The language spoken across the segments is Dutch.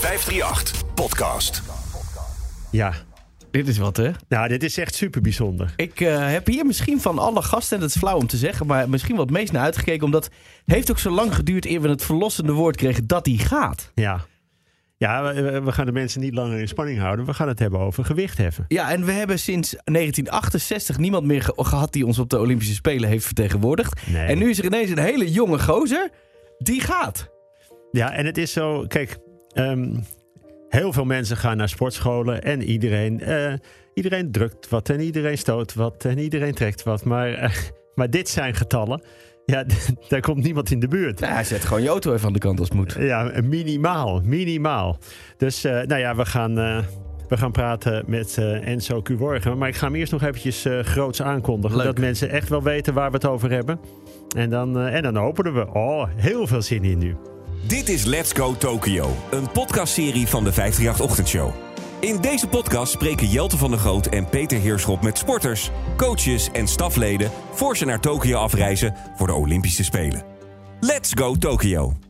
538 Podcast. Ja, Dit is wat, hè? nou, dit is echt super bijzonder. Ik eh, heb hier misschien van alle gasten, en dat is flauw om te zeggen, maar misschien wat meest naar uitgekeken. Omdat het heeft ook zo lang geduurd eer we het verlossende woord kregen dat hij gaat. Ja. Ja, we, we gaan de mensen niet langer in spanning houden. We gaan het hebben over gewichtheffen. Ja, en we hebben sinds 1968 niemand meer ge- gehad die ons op de Olympische Spelen heeft vertegenwoordigd. Nee. En nu is er ineens een hele jonge gozer die gaat. Ja, en het is zo, kijk, ehm, heel veel mensen gaan naar sportscholen en iedereen, eh, iedereen drukt wat en iedereen stoot wat en iedereen trekt wat. Maar, eh, maar dit zijn getallen. Ja, daar komt niemand in de buurt. Nou, hij zet gewoon je auto even aan de kant als het moet. Ja, minimaal, minimaal. Dus eh, nou ja, we gaan, we gaan praten met eh, Enzo Cuworgen. Maar ik ga hem eerst nog eventjes groots aankondigen. Leuk. Dat mensen echt wel weten waar we het over hebben. En dan, en dan openen we. Oh, heel veel zin in nu. Dit is Let's Go Tokyo, een podcastserie van de 538 Ochtendshow. In deze podcast spreken Jelte van der Groot en Peter Heerschop met sporters, coaches en stafleden voor ze naar Tokio afreizen voor de Olympische Spelen. Let's Go Tokyo.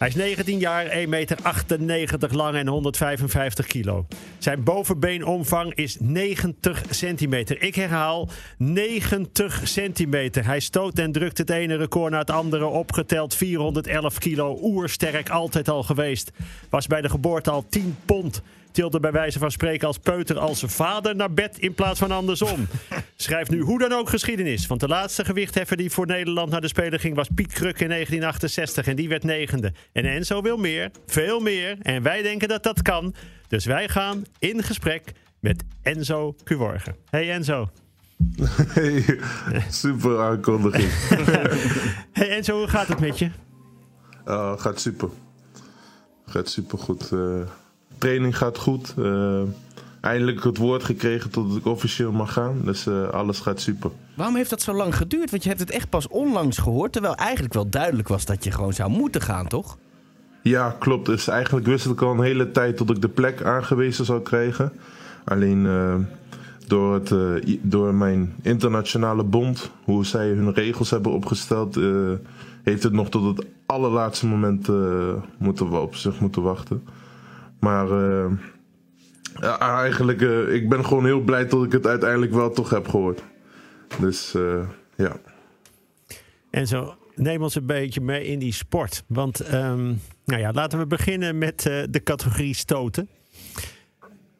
Hij is 19 jaar, 1,98 meter lang en 155 kilo. Zijn bovenbeenomvang is 90 centimeter. Ik herhaal, 90 centimeter. Hij stoot en drukt het ene record na het andere. Opgeteld 411 kilo. Oersterk, altijd al geweest. Was bij de geboorte al 10 pond. Tilde bij wijze van spreken als peuter als vader naar bed in plaats van andersom. Schrijft nu hoe dan ook geschiedenis. Want de laatste gewichtheffer die voor Nederland naar de Spelen ging was Piet Kruk in 1968. En die werd negende. En Enzo wil meer, veel meer. En wij denken dat dat kan. Dus wij gaan in gesprek met Enzo Cuworgen. Hey Enzo. Hey, super aankondiging. Hey Enzo, hoe gaat het met je? Uh, gaat super. Gaat super goed. Training gaat goed. Uh, eindelijk het woord gekregen tot ik officieel mag gaan. Dus uh, alles gaat super. Waarom heeft dat zo lang geduurd? Want je hebt het echt pas onlangs gehoord. Terwijl eigenlijk wel duidelijk was dat je gewoon zou moeten gaan, toch? Ja, klopt. Dus eigenlijk wist ik al een hele tijd tot ik de plek aangewezen zou krijgen. Alleen uh, door, het, uh, door mijn internationale bond, hoe zij hun regels hebben opgesteld, uh, heeft het nog tot het allerlaatste moment moeten we op zich moeten wachten. Maar ja, eigenlijk, ik ben gewoon heel blij dat ik het uiteindelijk wel toch heb gehoord. Dus ja. En zo, neem ons een beetje mee in die sport. Want um, nou ja, laten we beginnen met uh, de categorie stoten.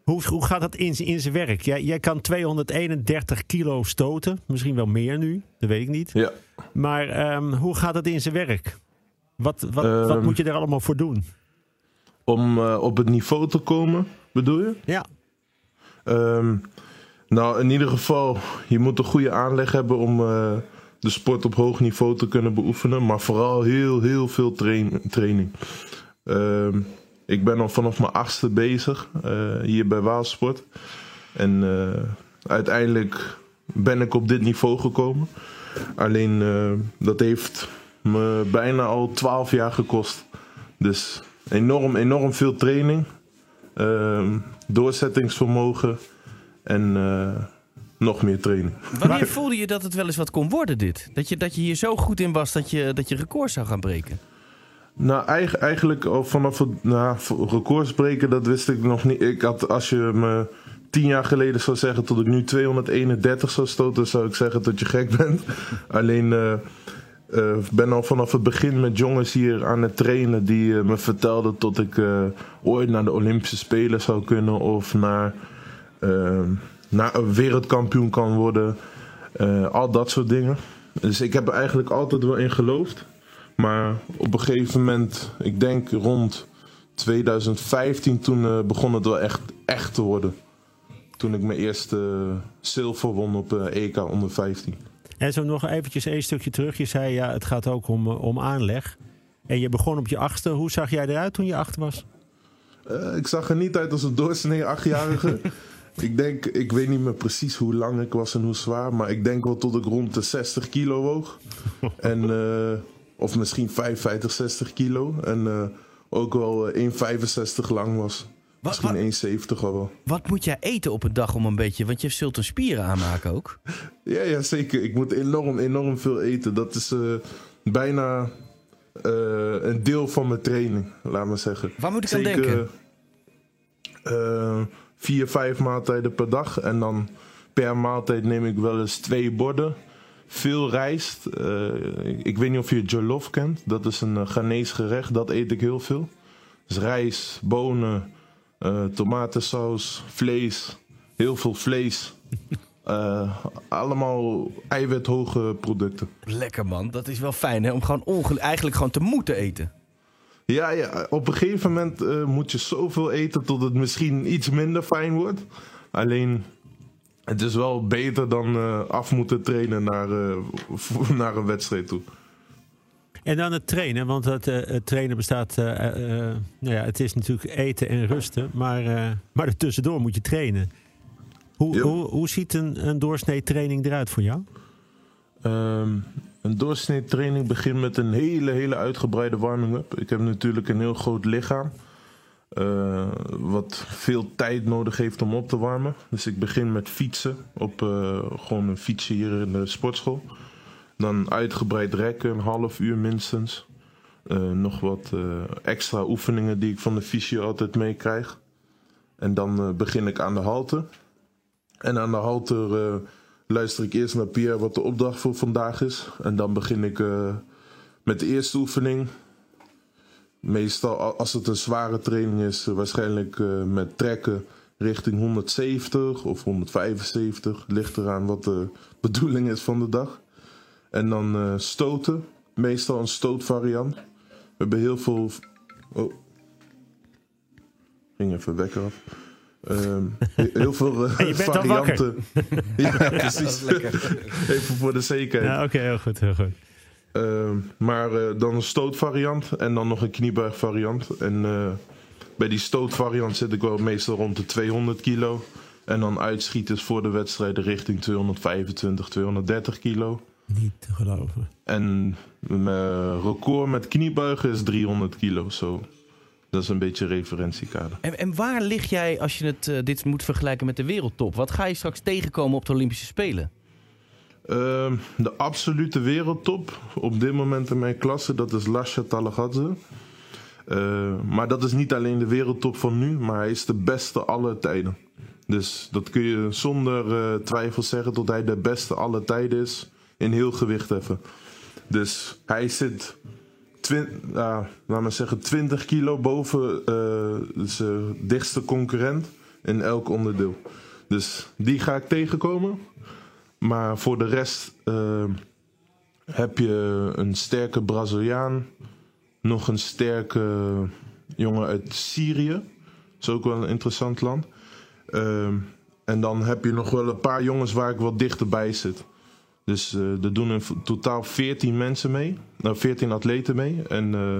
Hoe, hoe gaat dat in, in zijn werk? Jij, jij kan 231 kilo stoten. Misschien wel meer nu, dat weet ik niet. Ja. Maar um, hoe gaat het in zijn werk? Wat, wat, um, wat moet je er allemaal voor doen? Om uh, op het niveau te komen, bedoel je? Ja. nou, in ieder geval, je moet een goede aanleg hebben om... Uh, de sport op hoog niveau te kunnen beoefenen. Maar vooral heel, heel veel train training. Uh, ik ben al vanaf mijn achtste bezig uh, hier bij Waalsport. En uiteindelijk ben ik op dit niveau gekomen. Alleen dat heeft me bijna al twaalf jaar gekost. Dus enorm, enorm veel training. Ehm, doorzettingsvermogen. En nog meer training. Wanneer voelde je dat het wel eens wat kon worden, dit? Dat je, dat je hier zo goed in was dat je, dat je records zou gaan breken? Nou, eigenlijk al vanaf het nou, records breken, dat wist ik nog niet. Ik had, als je me tien jaar geleden zou zeggen tot ik nu 231 zou stoten, zou ik zeggen dat je gek bent. Alleen, uh, uh, ben al vanaf het begin met jongens hier aan het trainen die uh, me vertelden tot ik ooit naar de Olympische Spelen zou kunnen of naar naar een wereldkampioen kan worden. Al dat soort dingen. Dus ik heb er eigenlijk altijd wel in geloofd. Maar op een gegeven moment, ik denk rond 2015, toen begon het wel echt, echt te worden. Toen ik mijn eerste zilver won op EK onder 15. En zo nog eventjes een stukje terug. Je zei ja, het gaat ook om, om aanleg. En je begon op je achtste. Hoe zag jij eruit toen je acht was? ik zag er niet uit als een doorsnee achtjarige. Ik denk, ik weet niet meer precies hoe lang ik was en hoe zwaar, maar ik denk wel tot ik rond de 60 kilo woog. en, uh, of misschien 55, 60 kilo. En uh, ook wel 1,65 lang was. Wat, misschien 1,70 al wel. Wat moet jij eten op een dag om een beetje, want je zult een spieren aanmaken ook. ja, ja, zeker. Ik moet enorm, enorm veel eten. Dat is uh, bijna eh, een deel van mijn training, laat maar zeggen. Waar moet ik aan denken? eh, vier, vijf maaltijden per dag. En dan per maaltijd neem ik wel eens twee borden. Veel rijst. Eh, ik, ik weet niet of je jollof kent. Dat is een uh, Ghanese gerecht. Dat eet ik heel veel. Dus rijst, bonen, eh, tomatensaus, vlees. Heel veel vlees. Eh, allemaal eiwithoge producten. Lekker man, dat is wel fijn hè, om gewoon onge- eigenlijk gewoon te moeten eten. Ja, ja, op een gegeven moment eh, moet je zoveel eten tot het misschien iets minder fijn wordt. Alleen, het is wel beter dan af moeten trainen naar, naar een wedstrijd toe. En dan het trainen, want het, eh, het trainen bestaat. eh, nou ja, het is natuurlijk eten en rusten, maar, maar er tussendoor moet je trainen. Hoe, Ja. hoe, hoe ziet een, een doorsnee training eruit voor jou? Ehm, een doorsnee training begint met een hele, hele uitgebreide warming-up. Ik heb natuurlijk een heel groot lichaam. wat veel tijd nodig heeft om op te warmen. Dus ik begin met fietsen. Op gewoon een fietsje hier in de sportschool. Dan uitgebreid rekken, een half uur minstens. Eh, nog wat eh, extra oefeningen die ik van de fysio altijd meekrijg. En dan eh, begin ik aan de halte. En aan de halte eh, luister ik eerst naar Pierre wat de opdracht voor vandaag is. En dan begin ik met de eerste oefening. Meestal als het een zware training is, waarschijnlijk met trekken richting 170 of 175. Ligt eraan wat de bedoeling is van de dag. En dan eh, stoten. Meestal een stootvariant. We hebben heel veel... Oh. Ging even wekker af. Ehm, he- heel veel eh, je bent varianten. ja, precies. even voor de zekerheid. Ja, Oké, heel goed, heel goed. Ehm, maar eh, dan een stootvariant en dan nog een kniebuigvariant. En bij die stootvariant zit ik wel meestal rond de 200 kilo. En dan uitschieters voor de wedstrijden richting 225, 230 kilo. Niet te geloven. En mijn record met kniebuigen is 300 kilo. Zo. Dat is een beetje een referentiekader. En, en waar lig jij als je het, eh, dit moet vergelijken met de wereldtop? Wat ga je straks tegenkomen op de Olympische Spelen? Ehm, de absolute wereldtop op dit moment in mijn klasse, dat is Lasha Talagadze. Eh, maar dat is niet alleen de wereldtop van nu, maar hij is de beste aller tijden. Dus dat kun je zonder eh, twijfel zeggen dat hij de beste aller tijden is in heel gewicht heffen. Dus hij zit, laat maar zeggen, 20 kilo boven eh, zijn dichtste concurrent in elk onderdeel. Dus die ga ik tegenkomen. Maar voor de rest eh, heb je een sterke Braziliaan. Nog een sterke jongen uit Syrië. Dat is ook wel een interessant land. Ehm, en dan heb je nog wel een paar jongens waar ik wat dichterbij zit. Dus eh, er doen in totaal 14 mensen mee. Nou, 14 atleten mee. En eh,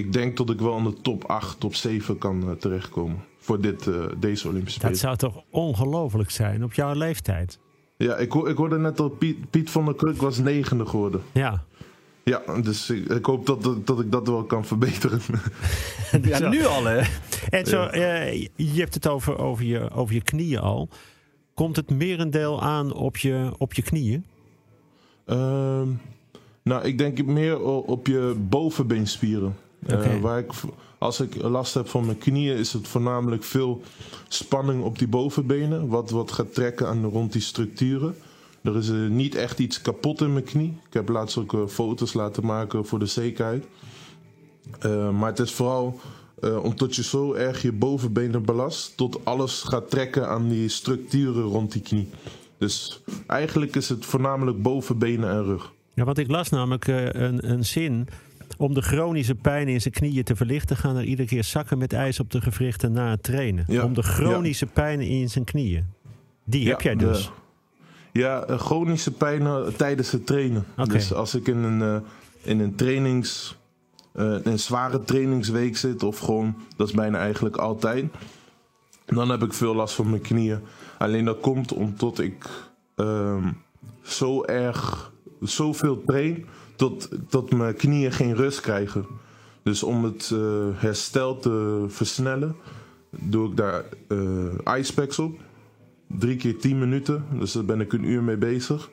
ik denk dat ik wel in de top 8, top 7 kan eh, terechtkomen. Voor dit, eh, deze Olympische Spelen. Dat zou toch ongelooflijk zijn op jouw leeftijd? Ja, ik, ho- ik hoorde net al, Piet, Piet van der Kruk was negende geworden. Ja. Ja, dus ik, ik hoop dat, dat, dat ik dat wel kan verbeteren. Ja, Zo. nu al hè? En zo, eh, je hebt het over, over, je, over je knieën al. Komt het merendeel aan op je, op je knieën? Ehm, nou, ik denk meer op je bovenbeenspieren. Eh, waar ik, als ik last heb van mijn knieën, is het voornamelijk veel spanning op die bovenbenen. Wat, wat gaat trekken aan rond die structuren. Er is eh, niet echt iets kapot in mijn knie. Ik heb laatst ook eh, foto's laten maken voor de zekerheid. Maar het is vooral omdat je zo erg je bovenbenen belast, tot alles gaat trekken aan die structuren rond die knie. Dus eigenlijk is het voornamelijk bovenbenen en rug. Ja, want ik las namelijk eh, een, een zin. Om de chronische pijn in zijn knieën te verlichten, gaan er iedere keer zakken met ijs op de gewrichten na het trainen. Ja, Om de chronische pijn in zijn knieën. Die heb jij de- dus. ja, eh, chronische pijnen tijdens het trainen. Dus als ik in een, eh, in een trainings, eh, een zware trainingsweek zit, of gewoon, dat is bijna eigenlijk altijd, dan heb ik veel last van mijn knieën. Alleen dat komt omdat ik ehm, zo erg, zoveel train, tot, tot mijn knieën geen rust krijgen. Dus om het eh, herstel te versnellen, doe ik daar eh icepacks op. Drie keer tien minuten, dus daar ben ik een uur mee bezig.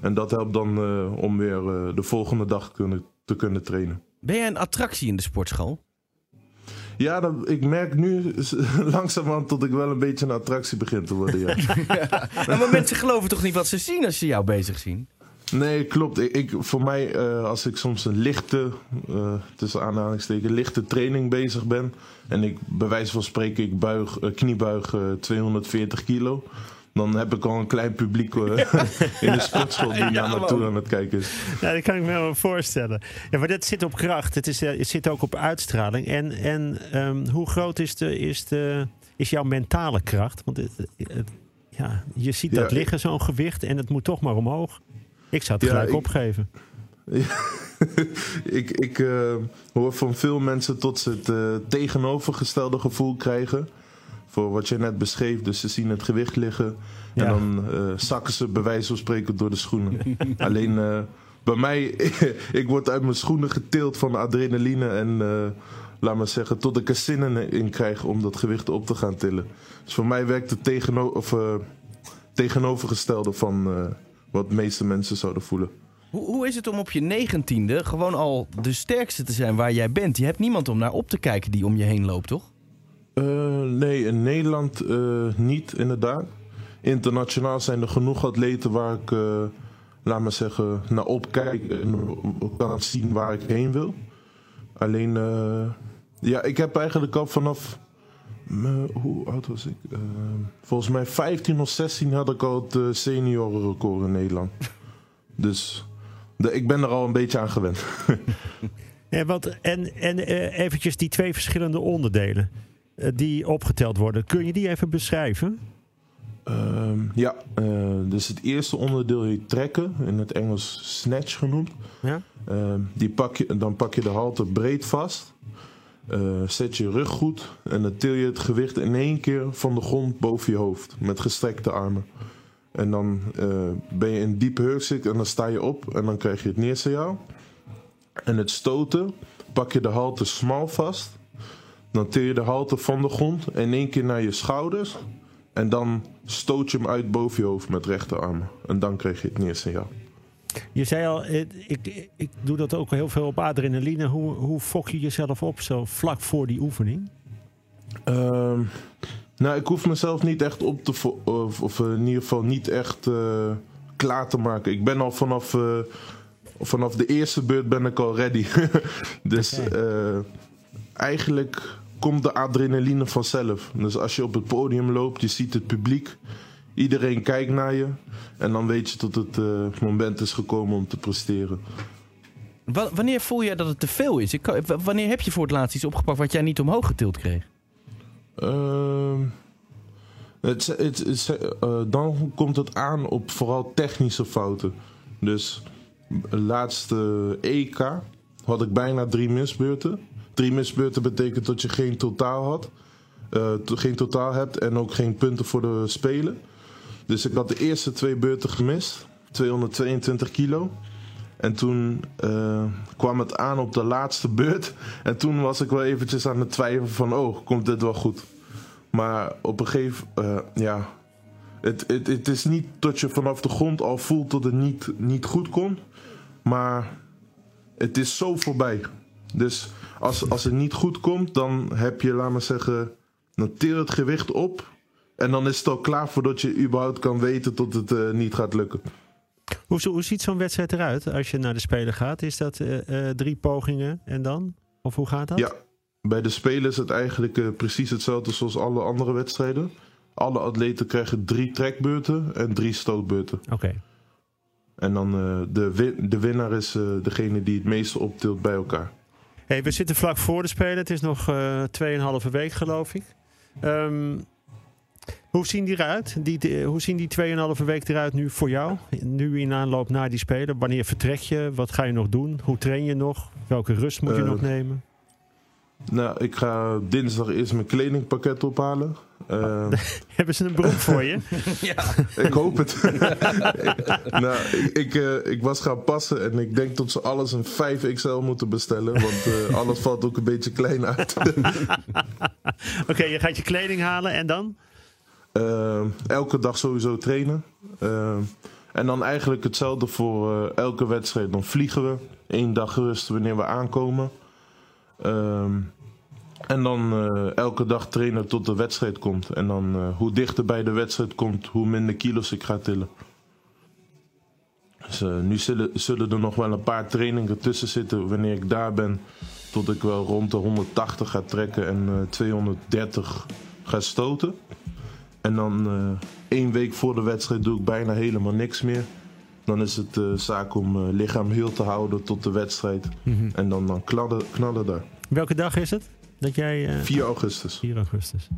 En dat helpt dan eh, om weer de volgende dag kunnen, te kunnen trainen. Ben jij een attractie in de sportschool? Ja, dat, ik merk nu langzamerhand dat ik wel een beetje een attractie begin te worden. Ja. Nou, maar mensen geloven toch niet wat ze zien als ze jou bezig zien? Nee, klopt. Ik, ik- voor mij, eh, als ik soms een lichte, eh, tussen aanhalingstekens, lichte training bezig ben. En ik, bij wijze van spreken, ik buig, eh, kniebuig eh, 240 kilo. Dan heb ik al een klein publiek eh, in de sportschool die naar me toe aan het kijken is. Ja, dat kan ik me wel voorstellen. Ja, maar dat zit op kracht. Het, is, eh, het zit ook op uitstraling. En, en ehm, hoe groot is, de, is, de, is jouw mentale kracht? Want het, het- ja, je ziet dat Ja, liggen, zo'n gewicht, en het moet toch maar omhoog. Ik zou het Ja, gelijk ik- opgeven. ik ik eh, hoor van veel mensen tot ze het eh, tegenovergestelde gevoel krijgen. Voor wat je net beschreef. Dus ze zien het gewicht liggen. Ja. En dan eh, zakken ze bij wijze van spreken door de schoenen. Alleen eh, bij mij, ik word uit mijn schoenen getild van adrenaline. En eh, laat maar zeggen, tot ik er zin in, in krijg om dat gewicht op te gaan tillen. Dus voor mij werkt het tegeno of, tegenovergestelde van wat de meeste mensen zouden voelen. Hoe, hoe is het om op je negentiende gewoon al de sterkste te zijn waar jij bent? Je hebt niemand om naar op te kijken die om je heen loopt, toch? Eh, nee, in Nederland eh, niet, inderdaad. Internationaal zijn er genoeg atleten waar ik, eh, laat maar zeggen, naar opkijk en kan zien waar ik heen wil. Alleen, ja, ik heb eigenlijk al vanaf, hoe oud was ik? Volgens mij 15 of 16 had ik al het seniorenrecord in Nederland. Dus de, ik ben er al een beetje aan gewend. Ja, en en eventjes die twee verschillende onderdelen die opgeteld worden. Kun je die even beschrijven? Ehm, ja, eh, dus het eerste onderdeel heet trekken, in het Engels snatch genoemd. Ja? Ehm, die pak je, dan pak je de halte breed vast, eh, zet je rug goed en dan til je het gewicht in één keer van de grond boven je hoofd met gestrekte armen. En dan eh, ben je in diepe hurkzit en dan sta je op en dan krijg je het neersignaal. En het stoten pak je de halte smal vast. Dan til je de halte van de grond in één keer naar je schouders. En dan stoot je hem uit boven je hoofd met rechterarmen. En dan krijg je het neersignaal. Je zei al, eh, ik, ik doe dat ook heel veel op adrenaline. Hoe, hoe fok je jezelf op zo vlak voor die oefening? Ehm, nou, ik hoef mezelf niet echt op te... Of, of in ieder geval niet echt eh, klaar te maken. Ik ben al vanaf... eh, vanaf de eerste beurt ben ik al ready. dus eigenlijk komt de adrenaline vanzelf. Dus als je op het podium loopt, je ziet het publiek. Iedereen kijkt naar je. En dan weet je dat het eh, moment is gekomen om te presteren. Wa- wanneer voel jij dat het te veel is? Ik kan- w- wanneer heb je voor het laatst iets opgepakt wat jij niet omhoog getild kreeg? Ehm, het, het, het- eh, dan komt het aan op vooral technische fouten. Dus laatste EK had ik bijna drie misbeurten. Drie misbeurten betekent dat je geen totaal had. eh, geen totaal hebt en ook geen punten voor de Spelen. Dus ik had de eerste twee beurten gemist. 222 kilo. En toen eh, kwam het aan op de laatste beurt. En toen was ik wel eventjes aan het twijfelen van... oh, komt dit wel goed? Maar op een gegeven... eh, ja... Het, het, het is niet dat je vanaf de grond al voelt dat het niet, niet goed komt. Maar het is zo voorbij. Dus als, als het niet goed komt, dan heb je, laat maar zeggen... dan til het gewicht op. En dan is het al klaar voordat je überhaupt kan weten dat het eh, niet gaat lukken. Hoe, hoe ziet zo'n wedstrijd eruit als je naar de Spelen gaat? Is dat eh, eh, drie pogingen en dan? Of hoe gaat dat? Ja, bij de Spelen is het eigenlijk precies hetzelfde zoals alle andere wedstrijden. Alle atleten krijgen drie trekbeurten en drie stootbeurten. Oké. En dan de, win- de winnaar is degene die het meeste optilt bij elkaar. Hey, we zitten vlak voor de Spelen. Het is nog eh 2,5 week, geloof ik. Ehm, hoe zien die eruit? Die, die- hoe zien die 2,5 week eruit nu voor jou? Nu in aanloop naar die Spelen. Wanneer vertrek je? Wat ga je nog doen? Hoe train je nog? Welke rust moet je Eh, nog nemen? Nou, ik ga dinsdag eerst mijn kledingpakket ophalen. Eh, Hebben ze een beroep voor je? ik hoop het. nou, ik, ik, eh, ik was gaan passen en ik denk dat ze alles een 5XL moeten bestellen. Want eh, alles valt ook een beetje klein uit. Oké, je gaat je kleding halen en dan? Eh, elke dag sowieso trainen. Eh, En dan eigenlijk hetzelfde voor eh, elke wedstrijd. Dan vliegen we. één dag rust wanneer we aankomen. Ehm, en dan eh, elke dag trainen tot de wedstrijd komt. En dan eh, hoe dichter bij de wedstrijd komt, hoe minder kilo's ik ga tillen. Dus eh, nu zullen, zullen er nog wel een paar trainingen tussen zitten wanneer ik daar ben. Tot ik wel rond de 180 ga trekken en eh, 230 ga stoten. En dan één week voor de wedstrijd doe ik bijna helemaal niks meer. Dan is het zaak om lichaam heel te houden tot de wedstrijd. En dan, dan knallen, knallen daar. Welke dag is het? Dat jij... eh, 4 augustus. 4 augustus.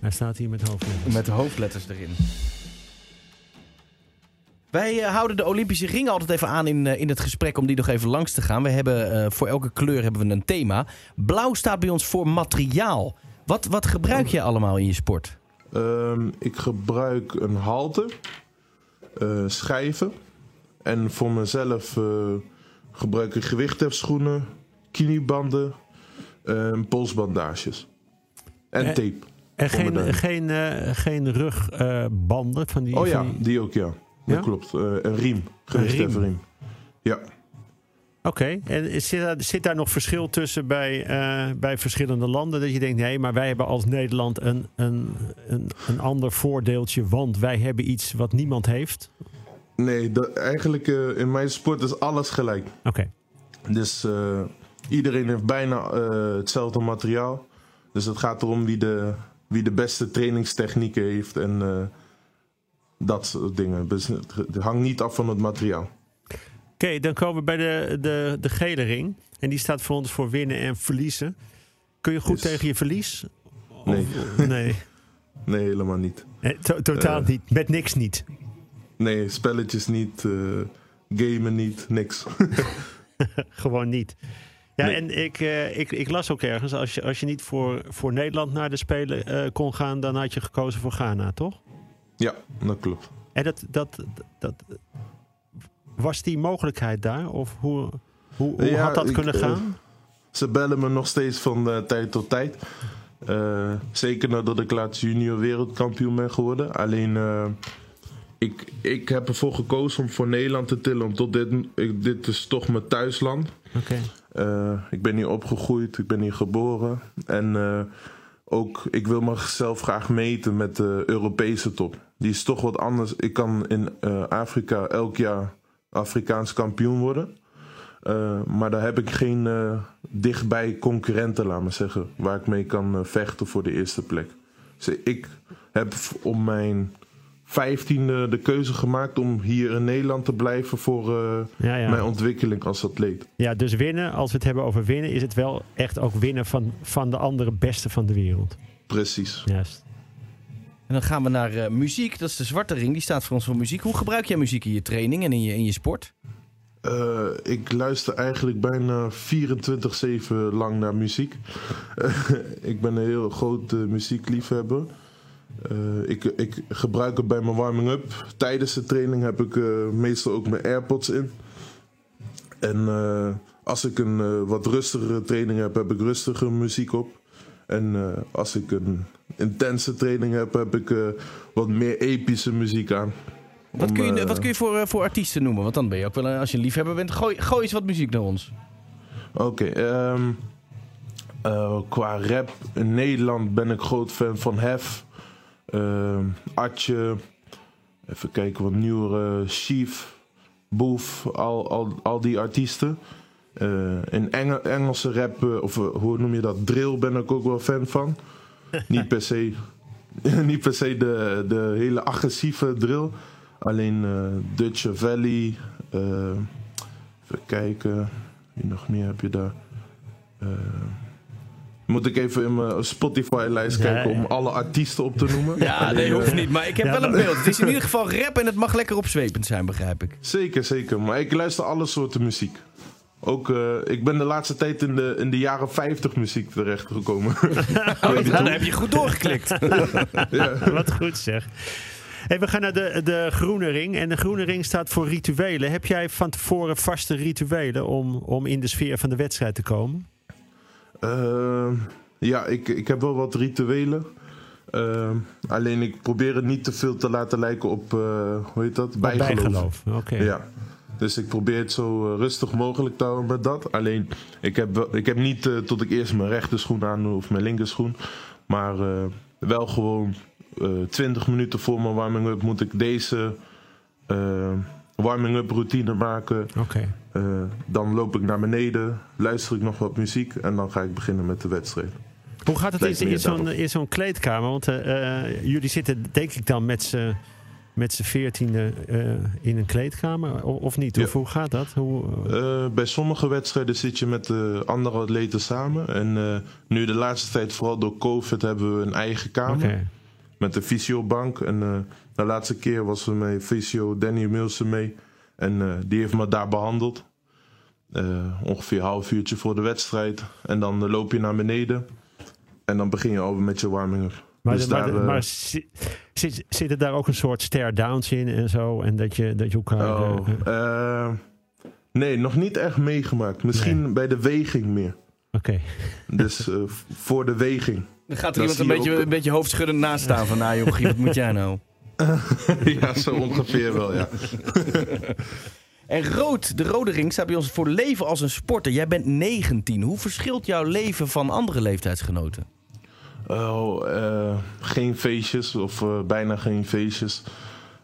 Hij staat hier met hoofdletters. Met de hoofdletters erin. Wij eh, houden de Olympische ring altijd even aan in, eh, in het gesprek om die nog even langs te gaan. We hebben eh, voor elke kleur hebben we een thema. Blauw staat bij ons voor materiaal. Wat, wat gebruik je allemaal in je sport? Ehm, ik gebruik een halte, eh, schijven. En voor mezelf eh, gebruik ik gewichthefschoenen, kniebanden, en polsbandages. En Eh, tape. En geen, geen, eh, geen rugbanden van die... Oh ja, die- die ook ja. Ja? Dat klopt. Eh, een riem. Gewichtheffenriem. Ja. Oké, en zit daar, zit daar nog verschil tussen bij, eh, bij verschillende landen? Dat je denkt, nee, maar wij hebben als Nederland een, een, een, een ander voordeeltje, want wij hebben iets wat niemand heeft. Nee, dat, eigenlijk eh, in mijn sport is alles gelijk. Oké, Dus eh, iedereen heeft bijna eh, hetzelfde materiaal. Dus het gaat erom wie de, wie de beste trainingstechnieken heeft en eh, dat soort dingen. Dus het, hangt niet af van het materiaal. Oké, dan komen we bij de, de, de gele ring. En die staat voor ons voor winnen en verliezen. Kun je goed Dus- tegen je verlies? Of- Nee. nee. Nee, helemaal niet. Eh, to- totaal niet. Met niks niet. Nee, spelletjes niet, gamen niet, niks. Gewoon niet. Ja, Nee. en ik, eh, ik, ik las ook ergens, als je, als je niet voor, voor Nederland naar de Spelen eh, kon gaan, dan had je gekozen voor Ghana, toch? ja, dat klopt. En dat, dat, dat, was die mogelijkheid daar? Of hoe, hoe, hoe Ja, had dat ik, kunnen eh, gaan? Ze bellen me nog steeds van tijd tot tijd. Zeker nadat ik laatst junior wereldkampioen ben geworden. Alleen, ik, ik heb ervoor gekozen om voor Nederland te tillen. Omdat dit, ik, dit is toch mijn thuisland. Oké. Eh, ik ben hier opgegroeid, ik ben hier geboren. En eh, ook, ik wil mezelf graag meten met de Europese top. Die is toch wat anders. Ik kan in eh, Afrika elk jaar Afrikaans kampioen worden. Maar daar heb ik geen dichtbij concurrenten, laat maar zeggen. Waar ik mee kan vechten voor de eerste plek. Dus ik heb op mijn vijftiende de keuze gemaakt om hier in Nederland te blijven voor eh, Ja, ja. mijn ontwikkeling als atleet. ja, dus winnen, als we het hebben over winnen, is het wel echt ook winnen van, van de andere beste van de wereld. Precies. Juist. En dan gaan we naar eh, muziek. Dat is de zwarte ring. Die staat voor ons voor muziek. Hoe gebruik jij muziek in je training en in je, in je sport? Eh, ik luister eigenlijk bijna 24-7 lang naar muziek. ik ben een heel groot muziekliefhebber. Eh, ik, ik gebruik het bij mijn warming-up. Tijdens de training heb ik eh, meestal ook mijn AirPods in. En eh, als ik een wat rustigere training heb, heb ik rustige muziek op. En als ik een intense training heb, heb ik wat meer epische muziek aan. Wat Om, kun je, wat kun je voor, voor artiesten noemen? Want dan ben je ook wel, als je een liefhebber bent, gooi, gooi eens wat muziek naar ons. Oké, ehm, eh, qua rap in Nederland ben ik groot fan van Hef, Atje, even kijken wat nieuwere, Chief, Boef, al, al, al die artiesten. Eh, in Engel, Engelse rap, eh, of eh, hoe noem je dat, drill ben ik ook wel fan van. niet per se, niet per se de, de hele agressieve drill, alleen eh Dutch Valley, eh, even kijken. Wie nog meer heb je daar? Eh, moet ik even in mijn Spotify-lijst Ja, kijken om ja. alle artiesten op te noemen? Ja, Alleen, nee, hoeft niet. Maar ik heb Ja, wel een beeld. Het is in ieder geval rap en het mag lekker opzwepend zijn, begrijp ik. Zeker, zeker. Maar ik luister alle soorten muziek. Ook, eh, ik ben de laatste tijd in de, in de jaren 50 muziek terechtgekomen. dan heb je goed doorgeklikt. Wat goed zeg. Hey, we gaan naar de, de groene ring. En de groene ring staat voor rituelen. Heb jij van tevoren vaste rituelen om, om in de sfeer van de wedstrijd te komen? Eh, ja, ik, ik heb wel wat rituelen. Ehm, alleen ik probeer het niet te veel te laten lijken op, eh, hoe heet dat? Bijgeloof. Bijgeloof, oké. Ja. Dus ik probeer het zo eh, rustig mogelijk te houden met dat. Alleen, ik heb, ik heb niet eh, tot ik eerst mijn rechterschoen aan doe of mijn linkerschoen. Maar wel gewoon eh 20 minuten voor mijn warming-up moet ik deze warming-up routine maken. Oké. Eh, dan loop ik naar beneden, luister ik nog wat muziek en dan ga ik beginnen met de wedstrijd. Hoe gaat het Lijkt in, zo'n kleedkamer? Want eh, eh, jullie zitten denk ik dan met z'n met z'n veertiende in een kleedkamer, of niet? Ja. Of hoe gaat dat? Hoe, bij sommige wedstrijden zit je met andere atleten samen. En nu de laatste tijd, vooral door COVID, hebben we een eigen kamer. Met een fysiobank. En de laatste keer was er mee fysio Danny Milsen mee. En eh, die heeft me daar behandeld. Eh, ongeveer een half uurtje voor de wedstrijd. En dan eh, loop je naar beneden. En dan begin je al met je warming-up. Maar, Dus maar, daar, eh, maar zi- zit, zitten daar ook een soort stare-downs in en zo? En dat je, dat je elkaar... Oh, nee, nog niet echt meegemaakt. Misschien bij de weging meer. Oké. Dus eh, voor de weging. Dan gaat er Dat iemand een je beetje, ook. een beetje hoofdschuddend naast staan van... Nou jochie, wat moet jij nou? ja, zo ongeveer wel, ja. En rood, de rode ring staat bij ons voor leven als een sporter. Jij bent 19. Hoe verschilt jouw leven van andere leeftijdsgenoten? Oh, eh, geen feestjes of eh, bijna geen feestjes.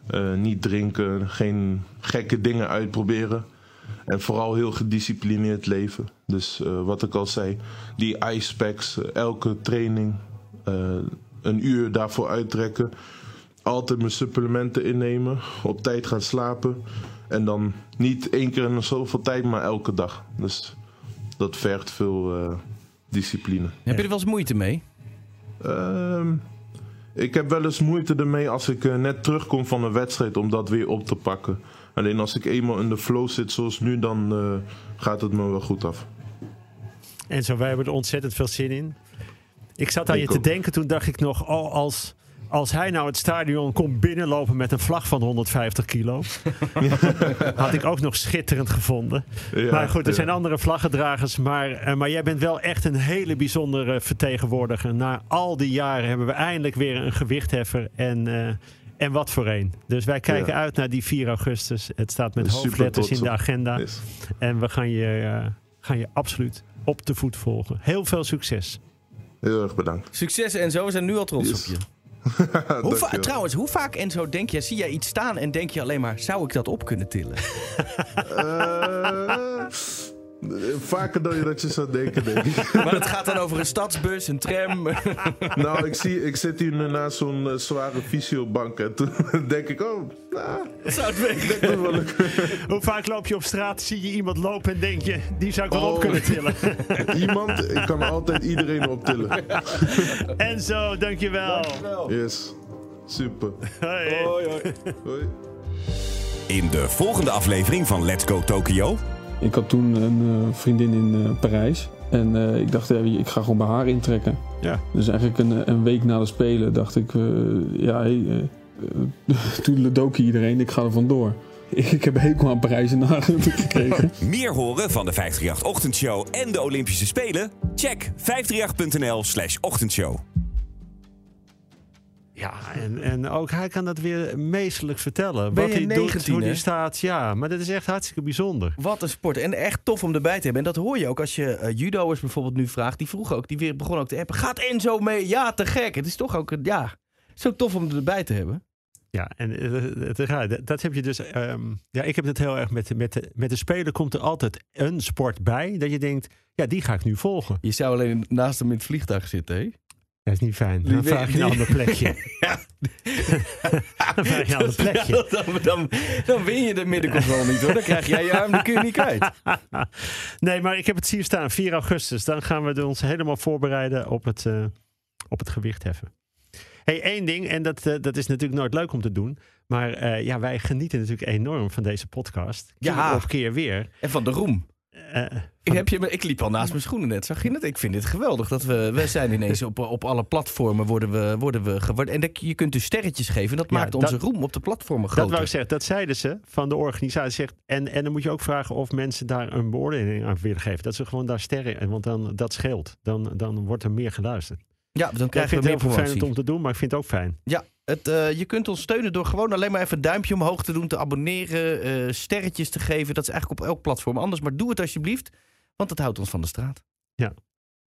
Eh, niet drinken, geen gekke dingen uitproberen. En vooral heel gedisciplineerd leven. Dus eh, wat ik al zei, die icepacks, eh, elke training, eh, een uur daarvoor uittrekken. Altijd mijn supplementen innemen, op tijd gaan slapen. En dan niet één keer in zoveel tijd, maar elke dag. Dus dat vergt veel eh, discipline. Heb je er wel eens moeite mee? Ehm, ik heb wel eens moeite ermee als ik eh, net terugkom van een wedstrijd om dat weer op te pakken. Alleen als ik eenmaal in de flow zit zoals nu, dan eh, gaat het me wel goed af. En zo, wij hebben er ontzettend veel zin in. Ik zat aan Ik je te denken, toen dacht ik nog, oh, als, als hij nou het stadion komt binnenlopen met een vlag van 150 kilo. had ik ook nog schitterend gevonden. Ja, maar goed, er ja. zijn andere vlaggedragers. Maar, eh, maar jij bent wel echt een hele bijzondere vertegenwoordiger. Na al die jaren hebben we eindelijk weer een gewichtheffer. En, eh, en wat voor een. Dus wij kijken Ja. uit naar die 4 augustus. Het staat met hoofdletters in de agenda. Yes. En we gaan je, eh, gaan je absoluut op de voet volgen. Heel veel succes. Heel erg bedankt. Succes Enzo, we zijn nu al trots Yes. op je. Hoe va- Dankjewel. trouwens, hoe vaak Enzo denk je, zie jij iets staan en denk je alleen maar, zou ik dat op kunnen tillen? Eh, vaker dan je dat je zou denken, denk ik. maar het gaat dan over een stadsbus, een tram. nou, ik, zie, ik zit hier nu naast zo'n eh, zware fysiobank. En toen denk ik, oh, nou, zou het wel lukken. Hoe vaak loop je op straat, zie je iemand lopen en denk je, die zou ik wel Oh. op kunnen tillen. Iemand, ik kan altijd iedereen optillen. Enzo, dankjewel. Yes, super. Hoi. Hoi. In de volgende aflevering van Let's Go Tokyo. Ik had toen een eh, vriendin in eh, Parijs. En eh, ik dacht, ik ga gewoon bij haar intrekken. Ja. Dus eigenlijk een, een week na de Spelen dacht ik... eh, ja, hey, uh, toedeledokie iedereen, ik ga er vandoor. Ik, ik heb een hekel aan Parijs en Hagen gekregen. Meer horen van de 538 Ochtendshow en de Olympische Spelen? Check 538.nl slash ochtendshow. Ja, en, en ook hij kan dat weer meestelijk vertellen. Ben wat hij 19, doet, hoe hij staat. Ja, maar dat is echt hartstikke bijzonder. Wat een sport. En echt tof om erbij te hebben. En dat hoor je ook als je eh, judo'ers bijvoorbeeld nu vraagt. Die vroeg ook, die weer begon ook te appen. Gaat Enzo mee? Ja, te gek. Het is toch ook, eh, ja, zo tof om erbij te hebben. Ja, en eh, ja, dat, dat heb je dus. ehm, ja, ik heb het heel erg met, de- met, de, met de speler komt er altijd een sport bij. Dat je denkt, ja, die ga ik nu volgen. Je zou alleen naast hem in het vliegtuig zitten, hè? Dat is niet fijn. Dan vraag je een ander plekje. Dan vraag je een ander plekje. dan, dan, dan win je de middencontrole niet, hoor. Dan krijg jij je arm, die kun je niet kwijt. Nee, maar ik heb het hier staan, 4 augustus. Dan gaan we ons helemaal voorbereiden op het, eh, op het gewicht heffen. hey, één ding, en dat, eh, dat is natuurlijk nooit leuk om te doen. Maar eh, ja, wij genieten natuurlijk enorm van deze podcast. Keer Ja. op keer weer. En van de roem. Eh, Ik, heb je, ik liep al naast mijn schoenen net. Zag je het? Ik vind dit geweldig. Dat we, we zijn ineens op, op alle platformen worden we, worden we geworden. En dat, je kunt dus sterretjes geven. En dat Ja, maakt dat- onze roem op de platformen dat groter. wou ik zeggen, dat zeiden ze van de organisatie. Zegt, en, en dan moet je ook vragen of mensen daar een beoordeling aan willen geven. Dat ze gewoon daar sterren, en want dan, dat scheelt. Dan, dan wordt er meer geluisterd. Ja, dan Ik krijgen vind we het meer heel promotie. om te doen, maar ik vind het ook fijn. Ja, het, eh, je kunt ons steunen door gewoon alleen maar even een duimpje omhoog te doen, te abonneren, eh, sterretjes te geven. Dat is eigenlijk op elk platform anders. Maar doe het alsjeblieft, want dat houdt ons van de straat.